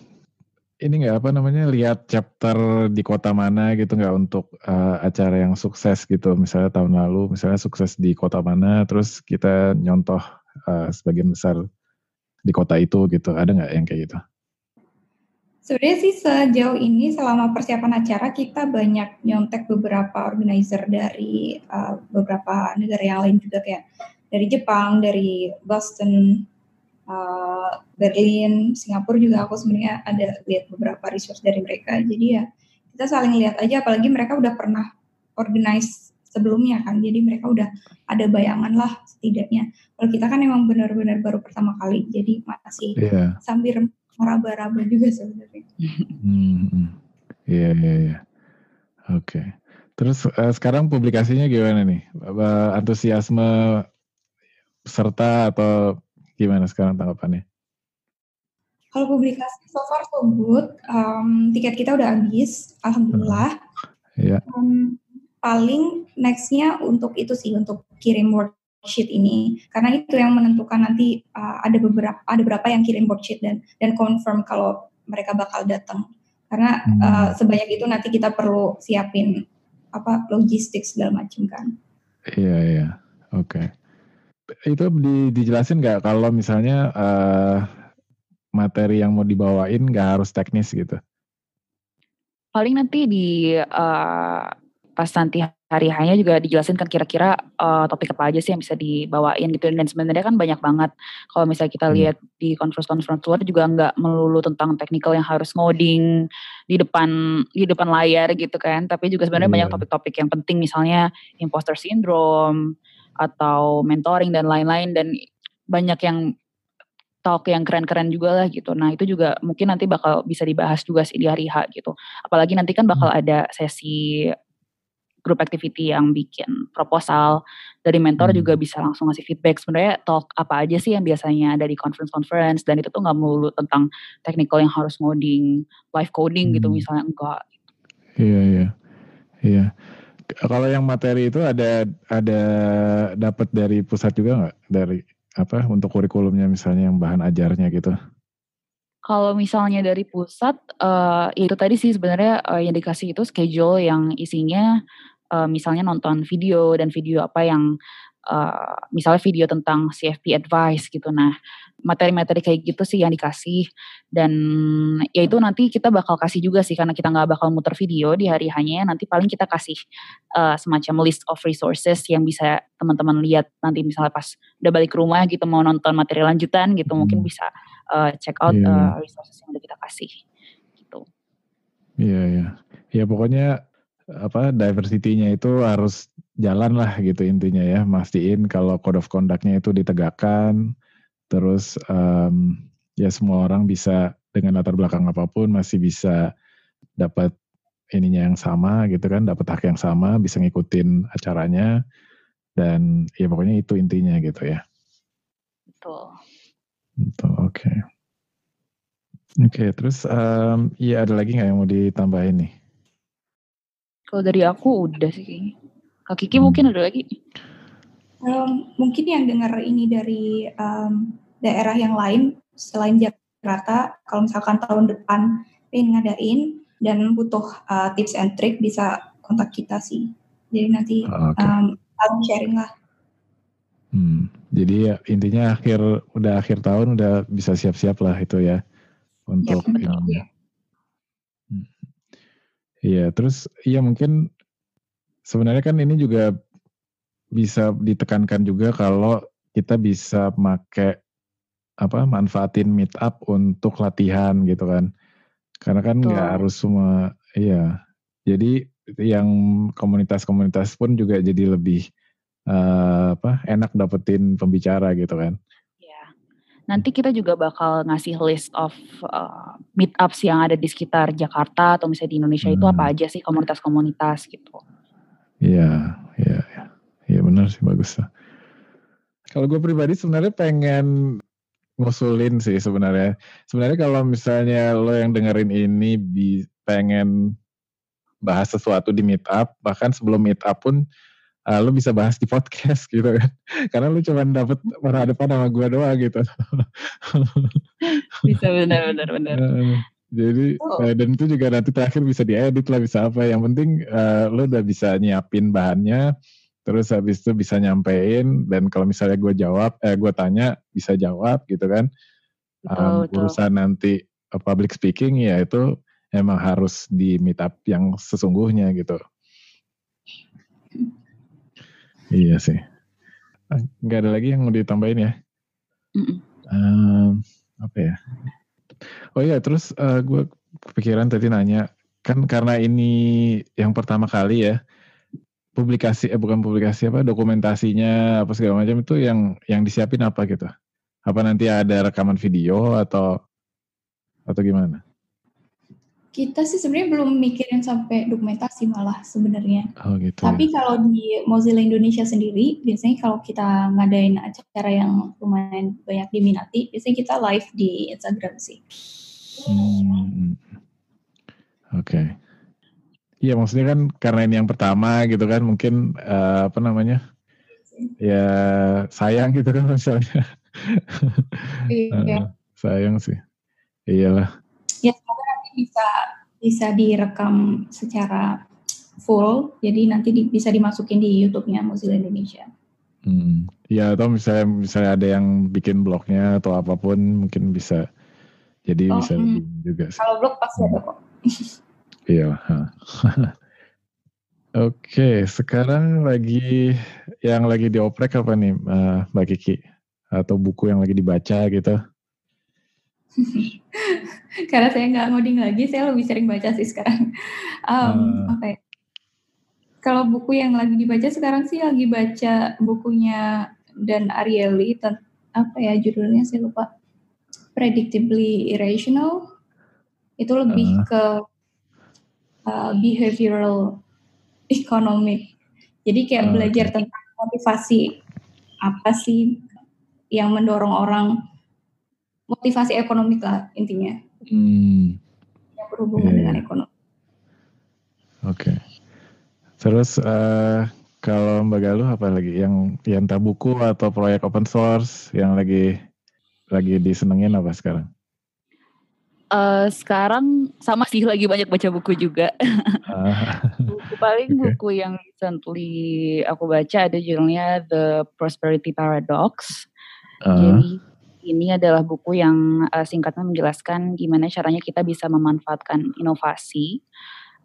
ini nggak apa namanya lihat chapter di kota mana gitu nggak untuk uh, acara yang sukses gitu misalnya tahun lalu misalnya sukses di kota mana terus kita nyontoh uh, sebagian besar di kota itu gitu ada nggak yang kayak gitu? Sebenarnya sih sejauh ini selama persiapan acara kita banyak nyontek beberapa organizer dari uh, beberapa negara yang lain juga kayak dari Jepang, dari Boston, uh, Berlin, Singapura juga aku sebenarnya ada lihat beberapa resource dari mereka. Jadi ya kita saling lihat aja, apalagi mereka udah pernah organize sebelumnya kan, jadi mereka udah ada bayangan lah setidaknya. Kalau kita kan emang benar-benar baru pertama kali, jadi masih yeah. sambil meraba-raba juga sebenarnya. Hmm, iya iya iya. Oke. Terus uh, sekarang publikasinya gimana nih? Antusiasme peserta atau Gimana sekarang tanggapannya? Kalau publikasi so far so good, um, tiket kita udah habis, alhamdulillah. Iya. Um, paling nextnya untuk itu sih untuk kirim worksheet ini, karena itu yang menentukan nanti uh, ada beberapa ada berapa yang kirim worksheet dan dan confirm kalau mereka bakal datang. Karena hmm. uh, sebanyak itu nanti kita perlu siapin apa logistik segala macam kan. Iya iya, oke. Okay itu di, dijelasin nggak kalau misalnya uh, materi yang mau dibawain nggak harus teknis gitu? Paling nanti di uh, pas nanti hari hanya juga dijelasin kan kira-kira uh, topik apa aja sih yang bisa dibawain gitu dan sebenarnya kan banyak banget kalau misalnya kita hmm. lihat di conference-conference luar juga nggak melulu tentang technical yang harus ngoding di depan di depan layar gitu kan tapi juga sebenarnya yeah. banyak topik-topik yang penting misalnya imposter syndrome atau mentoring dan lain-lain dan banyak yang talk yang keren-keren juga lah gitu. Nah itu juga mungkin nanti bakal bisa dibahas juga sih di hari H gitu. Apalagi nanti kan bakal hmm. ada sesi group activity yang bikin proposal dari mentor hmm. juga bisa langsung ngasih feedback sebenarnya talk apa aja sih yang biasanya ada di conference-conference dan itu tuh nggak melulu tentang technical yang harus ngoding, live coding gitu hmm. gitu misalnya enggak. Iya iya iya. Kalau yang materi itu ada ada dapat dari pusat juga nggak dari apa untuk kurikulumnya misalnya yang bahan ajarnya gitu? Kalau misalnya dari pusat, uh, itu tadi sih sebenarnya uh, yang dikasih itu schedule yang isinya uh, misalnya nonton video dan video apa yang uh, misalnya video tentang CFP advice gitu. Nah, materi-materi kayak gitu sih yang dikasih dan ya itu nanti kita bakal kasih juga sih karena kita nggak bakal muter video di hari hanya nanti paling kita kasih uh, semacam list of resources yang bisa teman-teman lihat nanti misalnya pas udah balik ke rumah gitu mau nonton materi lanjutan gitu hmm. mungkin bisa uh, check out yeah. Iya. uh, resources yang udah kita kasih gitu. Iya yeah, iya. Yeah. Ya pokoknya apa diversity-nya itu harus jalan lah gitu intinya ya mastiin kalau code of conduct-nya itu ditegakkan terus um, ya semua orang bisa dengan latar belakang apa pun masih bisa dapat ininya yang sama gitu kan, dapat hak yang sama, bisa ngikutin acaranya dan ya pokoknya itu intinya gitu ya. Betul. Betul, oke. Okay. Oke, okay, terus um, ya ada lagi nggak yang mau ditambahin nih? Kalau dari aku udah sih. Kak Kiki hmm. mungkin ada lagi? Um, mungkin yang dengar ini dari um, daerah yang lain selain Jakarta, kalau misalkan tahun depan ingin ngadain dan butuh uh, tips and trick bisa kontak kita sih. Jadi nanti ah, okay. um, sharing lah. Hmm, jadi ya, intinya akhir udah akhir tahun udah bisa siap-siap lah itu ya untuk ya, betul, ini. Ya. Iya, terus iya mungkin sebenarnya kan ini juga bisa ditekankan juga kalau kita bisa pakai apa manfaatin meet up untuk latihan gitu kan. Karena kan nggak harus semua iya. Jadi yang komunitas-komunitas pun juga jadi lebih uh, apa enak dapetin pembicara gitu kan nanti kita juga bakal ngasih list of uh, meetups yang ada di sekitar Jakarta atau misalnya di Indonesia hmm. itu apa hmm. aja sih komunitas-komunitas gitu iya iya iya ya, benar sih bagus lah Kalau gue pribadi sebenarnya pengen ngusulin sih sebenarnya. Sebenarnya kalau misalnya lo yang dengerin ini pengen bahas sesuatu di meet up, bahkan sebelum meet up pun uh, lo bisa bahas di podcast gitu kan. Karena lo cuma dapet berhadapan sama gue doang gitu. bisa benar-benar benar. Jadi oh. uh, dan itu juga nanti terakhir bisa diedit lah bisa apa. Yang penting uh, lo udah bisa nyiapin bahannya, terus habis itu bisa nyampein dan kalau misalnya gue jawab, eh gue tanya bisa jawab gitu kan. Um, betul, urusan nanti uh, public speaking ya itu emang harus di meet up yang sesungguhnya gitu. Iya sih. Nggak ada lagi yang mau ditambahin ya? Mm -mm. Um, apa ya? Oh iya, terus uh, eh, gue kepikiran tadi nanya, kan karena ini yang pertama kali ya, publikasi eh bukan publikasi apa dokumentasinya apa segala macam itu yang yang disiapin apa gitu? Apa nanti ada rekaman video atau atau gimana? Kita sih sebenarnya belum mikirin sampai dokumentasi malah sebenarnya. Oh gitu. Tapi kalau di Mozilla Indonesia sendiri, biasanya kalau kita ngadain acara yang lumayan banyak diminati, biasanya kita live di Instagram sih. Hmm. Oke. Okay. Iya maksudnya kan karena ini yang pertama gitu kan mungkin uh, apa namanya ya sayang gitu kan misalnya. Iya. uh, sayang sih. Iyalah. Ya bisa bisa direkam secara full, jadi nanti di, bisa dimasukin di YouTube-nya Mozilla Indonesia. Hmm. Ya atau misalnya misalnya ada yang bikin blognya atau apa pun mungkin bisa jadi oh, bisa hmm. juga. Sih. Kalau blog pasti ada kok. iya. Oke, sekarang lagi yang lagi dioprek apa nih uh, Mbak Kiki? Atau buku yang lagi dibaca gitu? Karena saya nggak ngoding lagi, saya lebih sering baca sih sekarang. Um, uh. Apa ya? Kalau buku yang lagi dibaca sekarang sih lagi baca bukunya dan Ariely, apa ya judulnya saya lupa. Predictably Irrational. Itu lebih uh. ke uh, behavioral economic. Jadi kayak uh. belajar tentang motivasi apa sih yang mendorong orang motivasi ekonomi lah intinya. Hmm. Yang berhubungan yeah. dengan iya. ekonomi. Oke. Okay. Terus uh, kalau Mbak Galuh apa lagi yang yang tak buku atau proyek open source yang lagi lagi disenengin apa sekarang? Uh, sekarang sama sih lagi banyak baca buku juga. Uh, buku paling okay. buku yang recently aku baca ada judulnya The Prosperity Paradox. Uh. Jadi ini adalah buku yang uh, singkatnya menjelaskan gimana caranya kita bisa memanfaatkan inovasi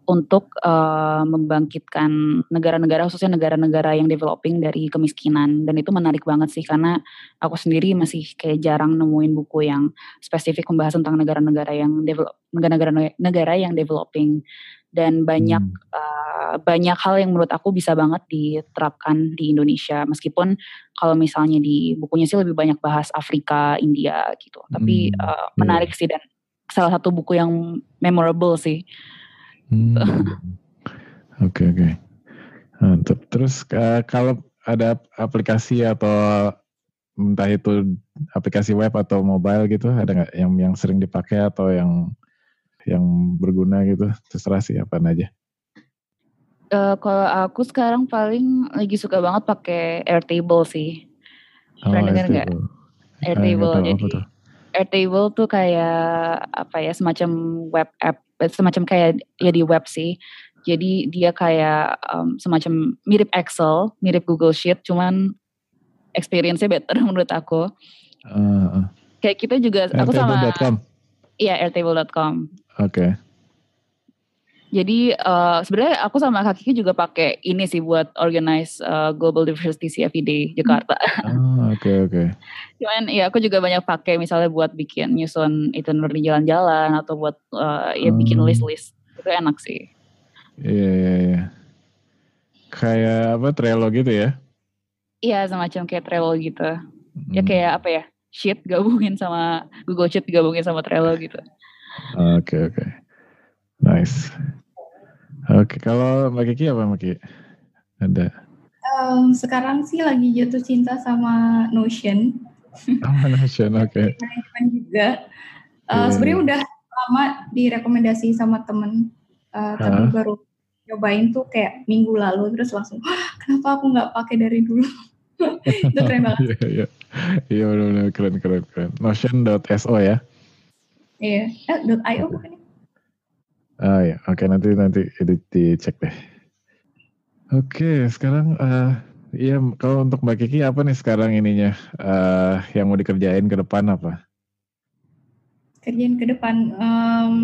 untuk uh, membangkitkan negara-negara khususnya negara-negara yang developing dari kemiskinan dan itu menarik banget sih karena aku sendiri masih kayak jarang nemuin buku yang spesifik membahas tentang negara-negara yang develop negara-negara negara yang developing dan banyak hmm. uh, banyak hal yang menurut aku bisa banget diterapkan di Indonesia meskipun kalau misalnya di bukunya sih lebih banyak bahas Afrika, India gitu. Tapi hmm. uh, menarik yeah. sih dan salah satu buku yang memorable sih. Hmm. Oke oke. Mantap. Terus uh, kalau ada aplikasi atau entah itu aplikasi web atau mobile gitu ada nggak yang yang sering dipakai atau yang yang berguna gitu terserah sih apa aja uh, kalau aku sekarang paling lagi suka banget pakai Airtable sih. Pernah oh, dengar nggak? Airtable. Ah, jadi Airtable tuh kayak apa ya semacam web app eh, semacam kayak ya di web sih. Jadi dia kayak um, semacam mirip Excel mirip Google Sheet cuman experience-nya better menurut aku. Uh, kayak kita juga aku sama Iya, airtable.com. Oke. Okay. Jadi uh, sebenarnya aku sama Kak Kiki juga pakai ini sih buat organize uh, Global Diversity CFD Day Jakarta. Oh, oke okay, oke. Okay. Cuman ya aku juga banyak pakai misalnya buat bikin nyusun itinerary jalan-jalan atau buat uh, ya bikin hmm. list-list. Itu enak sih. Iya yeah, iya yeah, iya. Yeah. Kayak apa Trello gitu ya? Iya semacam kayak Trello gitu. Ya hmm. Ya kayak apa ya? Sheet gabungin sama Google Sheet gabungin sama Trello gitu. Oke okay, oke. Okay. Nice. Oke, okay, kalau Mbak Kiki apa Mbak Kiki? Ada? Um, sekarang sih lagi jatuh cinta sama Notion. Sama Notion, oke. Okay. juga. Uh, yeah. Sebenarnya udah lama direkomendasi sama temen, uh, tapi baru nyobain tuh kayak minggu lalu terus langsung, kenapa aku nggak pakai dari dulu? itu keren banget. Iya, iya. Iya benar-benar keren keren keren. Notion.so ya. Iya. Eh, .io bukan ya? Ah ya, oke okay, nanti nanti edit dicek deh. Oke, sekarang uh, iya kalau untuk Mbak Kiki apa nih sekarang ininya uh, yang mau dikerjain ke depan apa? Kerjain ke depan um,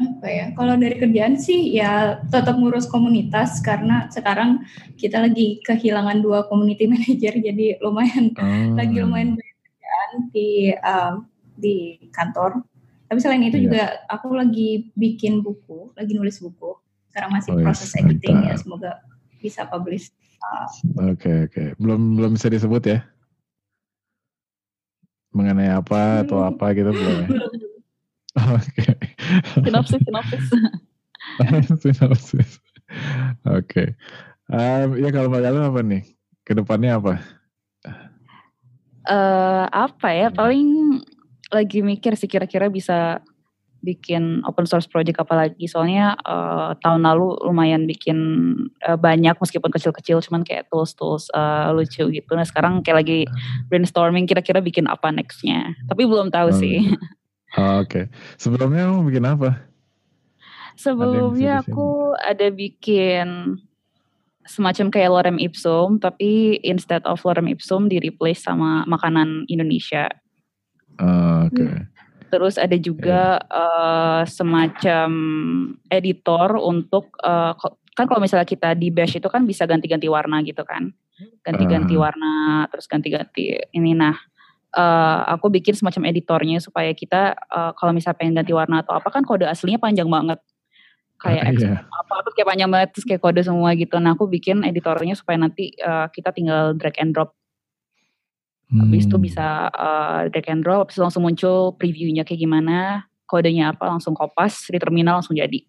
apa ya? Kalau dari kerjaan sih ya tetap ngurus komunitas karena sekarang kita lagi kehilangan dua community manager jadi lumayan oh. lagi lumayan banyak kerjaan di um, di kantor. Tapi selain itu iya. juga aku lagi bikin buku, lagi nulis buku. Sekarang masih oh, proses yes, editing ya, semoga bisa publish. Oke uh, oke, okay, okay. belum belum bisa disebut ya? Mengenai apa atau apa gitu belum ya? Oke. Sinopsis, sinopsis. sinopsis. Oke. Okay. Um, ya kalau Mbak Galuh apa nih? Ke depannya apa? Uh, apa ya? Paling lagi mikir sih kira-kira bisa bikin open source project apa lagi. Soalnya uh, tahun lalu lumayan bikin uh, banyak meskipun kecil-kecil cuman kayak tools-tools uh, lucu gitu. Nah sekarang kayak lagi brainstorming kira-kira bikin apa nextnya. Tapi belum tahu hmm. sih. oh, oke. Okay. sebelumnya kamu bikin apa? Sebelumnya aku ada bikin semacam kayak lorem ipsum tapi instead of lorem ipsum di replace sama makanan Indonesia Uh, Oke. Okay. Terus ada juga yeah. uh, semacam editor untuk uh, kan kalau misalnya kita di Bash itu kan bisa ganti-ganti warna gitu kan, ganti-ganti uh. warna, terus ganti-ganti ini. Nah, uh, aku bikin semacam editornya supaya kita uh, kalau misalnya pengen ganti warna atau apa kan kode aslinya panjang banget kayak uh, yeah. apa terus kayak panjang banget terus kayak kode semua gitu. Nah aku bikin editornya supaya nanti uh, kita tinggal drag and drop Hmm. Habis itu hmm. bisa uh, drag and drop, habis langsung muncul previewnya kayak gimana, kodenya apa, langsung kopas di terminal langsung jadi.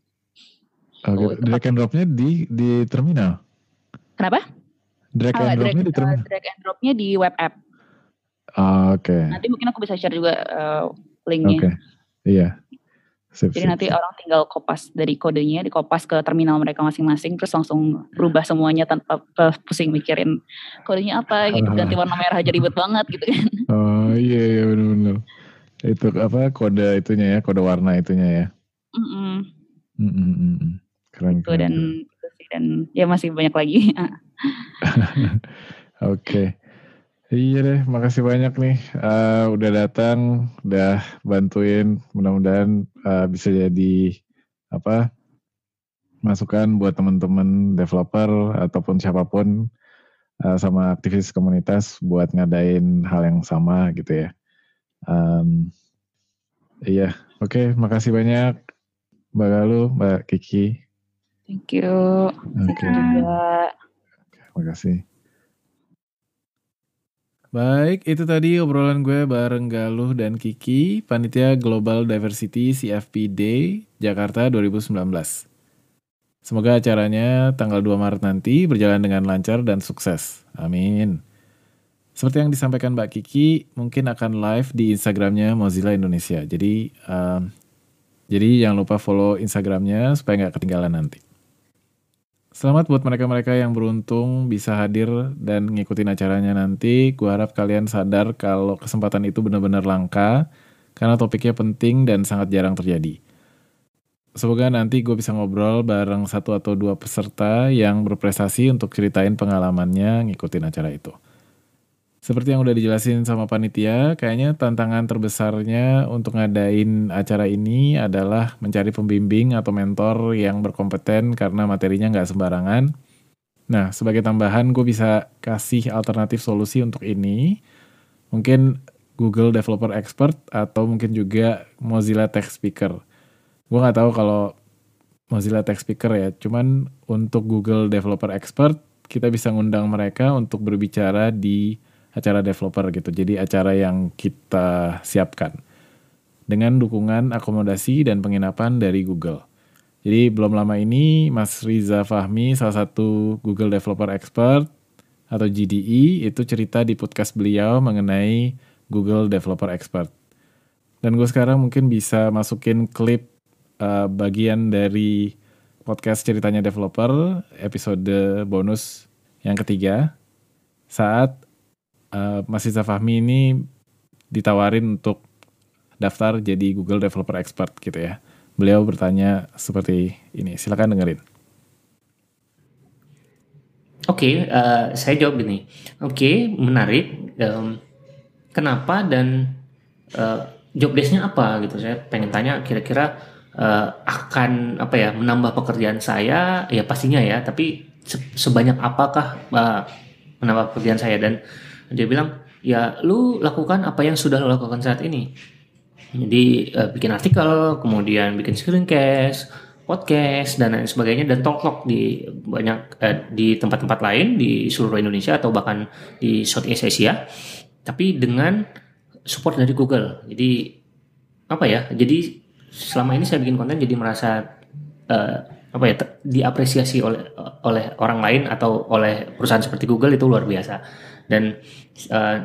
Oke, okay. oh, drag and dropnya di di terminal. Kenapa? Drag and uh, dropnya di terminal. Uh, drag and dropnya di web app. Uh, Oke. Okay. Nanti mungkin aku bisa share juga uh, linknya. Oke. Okay. Iya. Sip, Jadi sip, nanti orang tinggal kopas dari kodenya, dikopas ke terminal mereka masing-masing, terus langsung berubah semuanya tanpa pusing mikirin kodenya apa gitu, ganti warna merah aja ribet banget gitu kan. Oh iya iya benar-benar. Itu apa kode itunya ya, kode warna itunya ya. Mm -mm. Mm -mm. Keren, itu keren. Dan, dan ya masih banyak lagi. Oke. okay. Iya deh, makasih banyak nih uh, udah datang, udah bantuin. Mudah-mudahan uh, bisa jadi apa masukan buat teman-teman developer ataupun siapa pun uh, sama aktivis komunitas buat ngadain hal yang sama gitu ya. Um, iya, oke, okay, makasih banyak Mbak Galuh, Mbak Kiki. Thank you. Oke. Okay. juga. makasih. Baik, itu tadi obrolan gue bareng Galuh dan Kiki, Panitia Global Diversity CFP Day Jakarta 2019. Semoga acaranya tanggal 2 Maret nanti berjalan dengan lancar dan sukses. Amin. Seperti yang disampaikan Mbak Kiki, mungkin akan live di Instagramnya Mozilla Indonesia. Jadi, um, jadi jangan lupa follow Instagramnya supaya nggak ketinggalan nanti. Selamat buat mereka-mereka yang beruntung bisa hadir dan ngikutin acaranya nanti. Gue harap kalian sadar kalau kesempatan itu benar-benar langka karena topiknya penting dan sangat jarang terjadi. Semoga nanti gue bisa ngobrol bareng satu atau dua peserta yang berprestasi untuk ceritain pengalamannya ngikutin acara itu. Seperti yang udah dijelasin sama panitia, kayaknya tantangan terbesarnya untuk ngadain acara ini adalah mencari pembimbing atau mentor yang berkompeten karena materinya nggak sembarangan. Nah, sebagai tambahan gue bisa kasih alternatif solusi untuk ini. Mungkin Google Developer Expert atau mungkin juga Mozilla Text Speaker. Gue nggak tahu kalau Mozilla Text Speaker ya, cuman untuk Google Developer Expert kita bisa ngundang mereka untuk berbicara di acara developer gitu. Jadi acara yang kita siapkan dengan dukungan akomodasi dan penginapan dari Google. Jadi belum lama ini Mas Riza Fahmi salah satu Google Developer Expert atau GDE itu cerita di podcast beliau mengenai Google Developer Expert. Dan gue sekarang mungkin bisa masukin klip uh, bagian dari podcast ceritanya developer episode bonus yang ketiga saat uh, Mas Riza Fahmi ini ditawarin untuk daftar jadi Google Developer Expert gitu ya. Beliau bertanya seperti ini, silakan dengerin. Oke, okay, uh, eh, saya jawab gini. Oke, okay, menarik. Um, kenapa dan uh, job desknya apa gitu? Saya pengen tanya kira-kira uh, akan apa ya menambah pekerjaan saya? Ya pastinya ya. Tapi se sebanyak apakah uh, menambah pekerjaan saya? Dan dia bilang, ya lu lakukan apa yang sudah lu lakukan saat ini jadi uh, bikin artikel, kemudian bikin screencast, podcast dan lain sebagainya dan talk di banyak uh, di tempat-tempat lain di seluruh Indonesia atau bahkan di Southeast Asia. Tapi dengan support dari Google. Jadi apa ya? Jadi selama ini saya bikin konten jadi merasa uh, apa ya diapresiasi oleh oleh orang lain atau oleh perusahaan seperti Google itu luar biasa dan uh,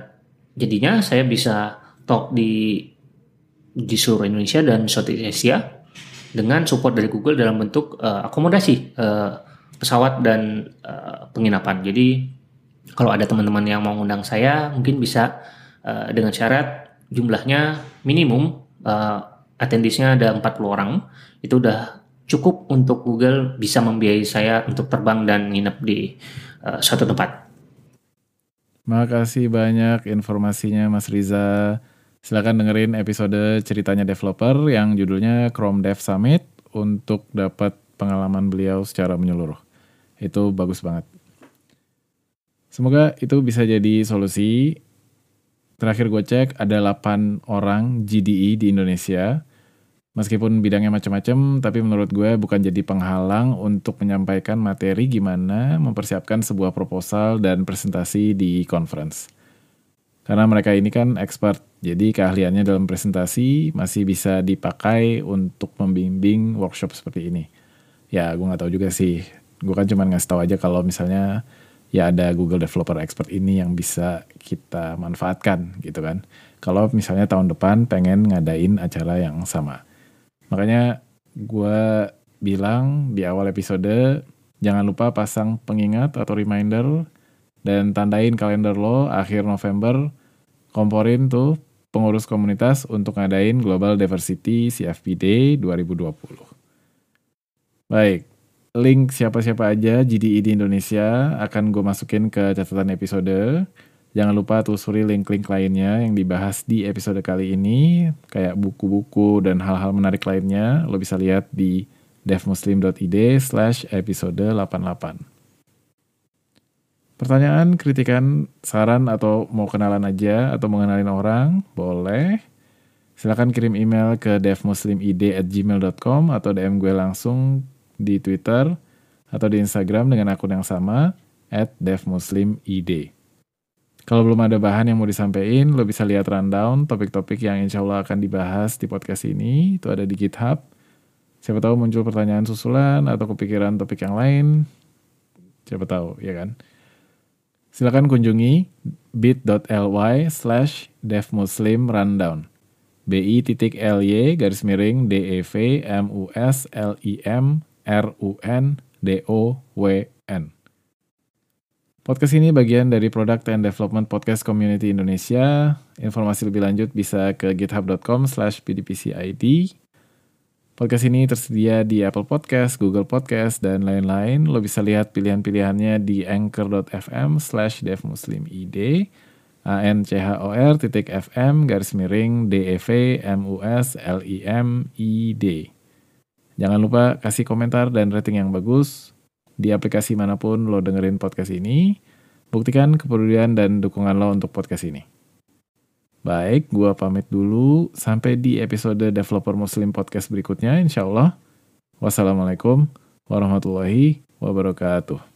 jadinya saya bisa talk di di seluruh Indonesia dan Southeast Asia dengan support dari Google dalam bentuk uh, akomodasi uh, pesawat dan uh, penginapan. Jadi kalau ada teman-teman yang mau undang saya mungkin bisa uh, dengan syarat jumlahnya minimum uh, attendees-nya ada 40 orang. Itu udah cukup untuk Google bisa membiayai saya untuk terbang dan nginep di uh, suatu tempat. Makasih banyak informasinya Mas Riza. Silahkan dengerin episode ceritanya developer yang judulnya Chrome Dev Summit untuk dapat pengalaman beliau secara menyeluruh. Itu bagus banget. Semoga itu bisa jadi solusi. Terakhir gue cek ada 8 orang GDE di Indonesia. Meskipun bidangnya macam-macam, tapi menurut gue bukan jadi penghalang untuk menyampaikan materi gimana mempersiapkan sebuah proposal dan presentasi di conference. Karena mereka ini kan expert, jadi keahliannya dalam presentasi masih bisa dipakai untuk membimbing workshop seperti ini. Ya, gue nggak tahu juga sih. Gue kan cuma ngasih tahu aja kalau misalnya ya ada Google Developer Expert ini yang bisa kita manfaatkan gitu kan. Kalau misalnya tahun depan pengen ngadain acara yang sama. Makanya gue bilang di awal episode jangan lupa pasang pengingat atau reminder dan tandain kalender lo akhir November komporin tuh pengurus komunitas untuk ngadain Global Diversity CFP Day 2020. Baik, link siapa-siapa aja GDI di Indonesia akan gue masukin ke catatan episode. Jangan lupa telusuri link-link lainnya yang dibahas di episode kali ini, kayak buku-buku dan hal-hal menarik lainnya, lo bisa lihat di devmuslim.id slash episode 88. Pertanyaan, kritikan, saran, atau mau kenalan aja, atau mau kenalin orang, boleh. Silahkan kirim email ke devmuslimid@gmail.com atau DM gue langsung di Twitter atau di Instagram dengan akun yang sama, at devmuslimid. Kalau belum ada bahan yang mau disampaikan, lo bisa lihat rundown topik-topik yang insya Allah akan dibahas di podcast ini. Itu ada di GitHub. Siapa tahu muncul pertanyaan susulan atau kepikiran topik yang lain. Siapa tahu, ya kan? Silakan kunjungi bit.ly slash devmuslim rundown. bi titik garis miring dev mus lim run n. Podcast ini bagian dari Product and Development Podcast Community Indonesia. Informasi lebih lanjut bisa ke github.com slash pdpcid. Podcast ini tersedia di Apple Podcast, Google Podcast, dan lain-lain. Lo bisa lihat pilihan-pilihannya di anchor.fm slash devmuslimid, a-n-c-h-o-r titik fm garis miring d-e-v m-u-s-l-i-m-i-d. Jangan lupa kasih komentar dan rating yang bagus di aplikasi mana pun lo dengerin podcast ini. Buktikan kepedulian dan dukungan lo untuk podcast ini. Baik, gua pamit dulu. Sampai di episode Developer Muslim Podcast berikutnya, insya Allah. Wassalamualaikum warahmatullahi wabarakatuh.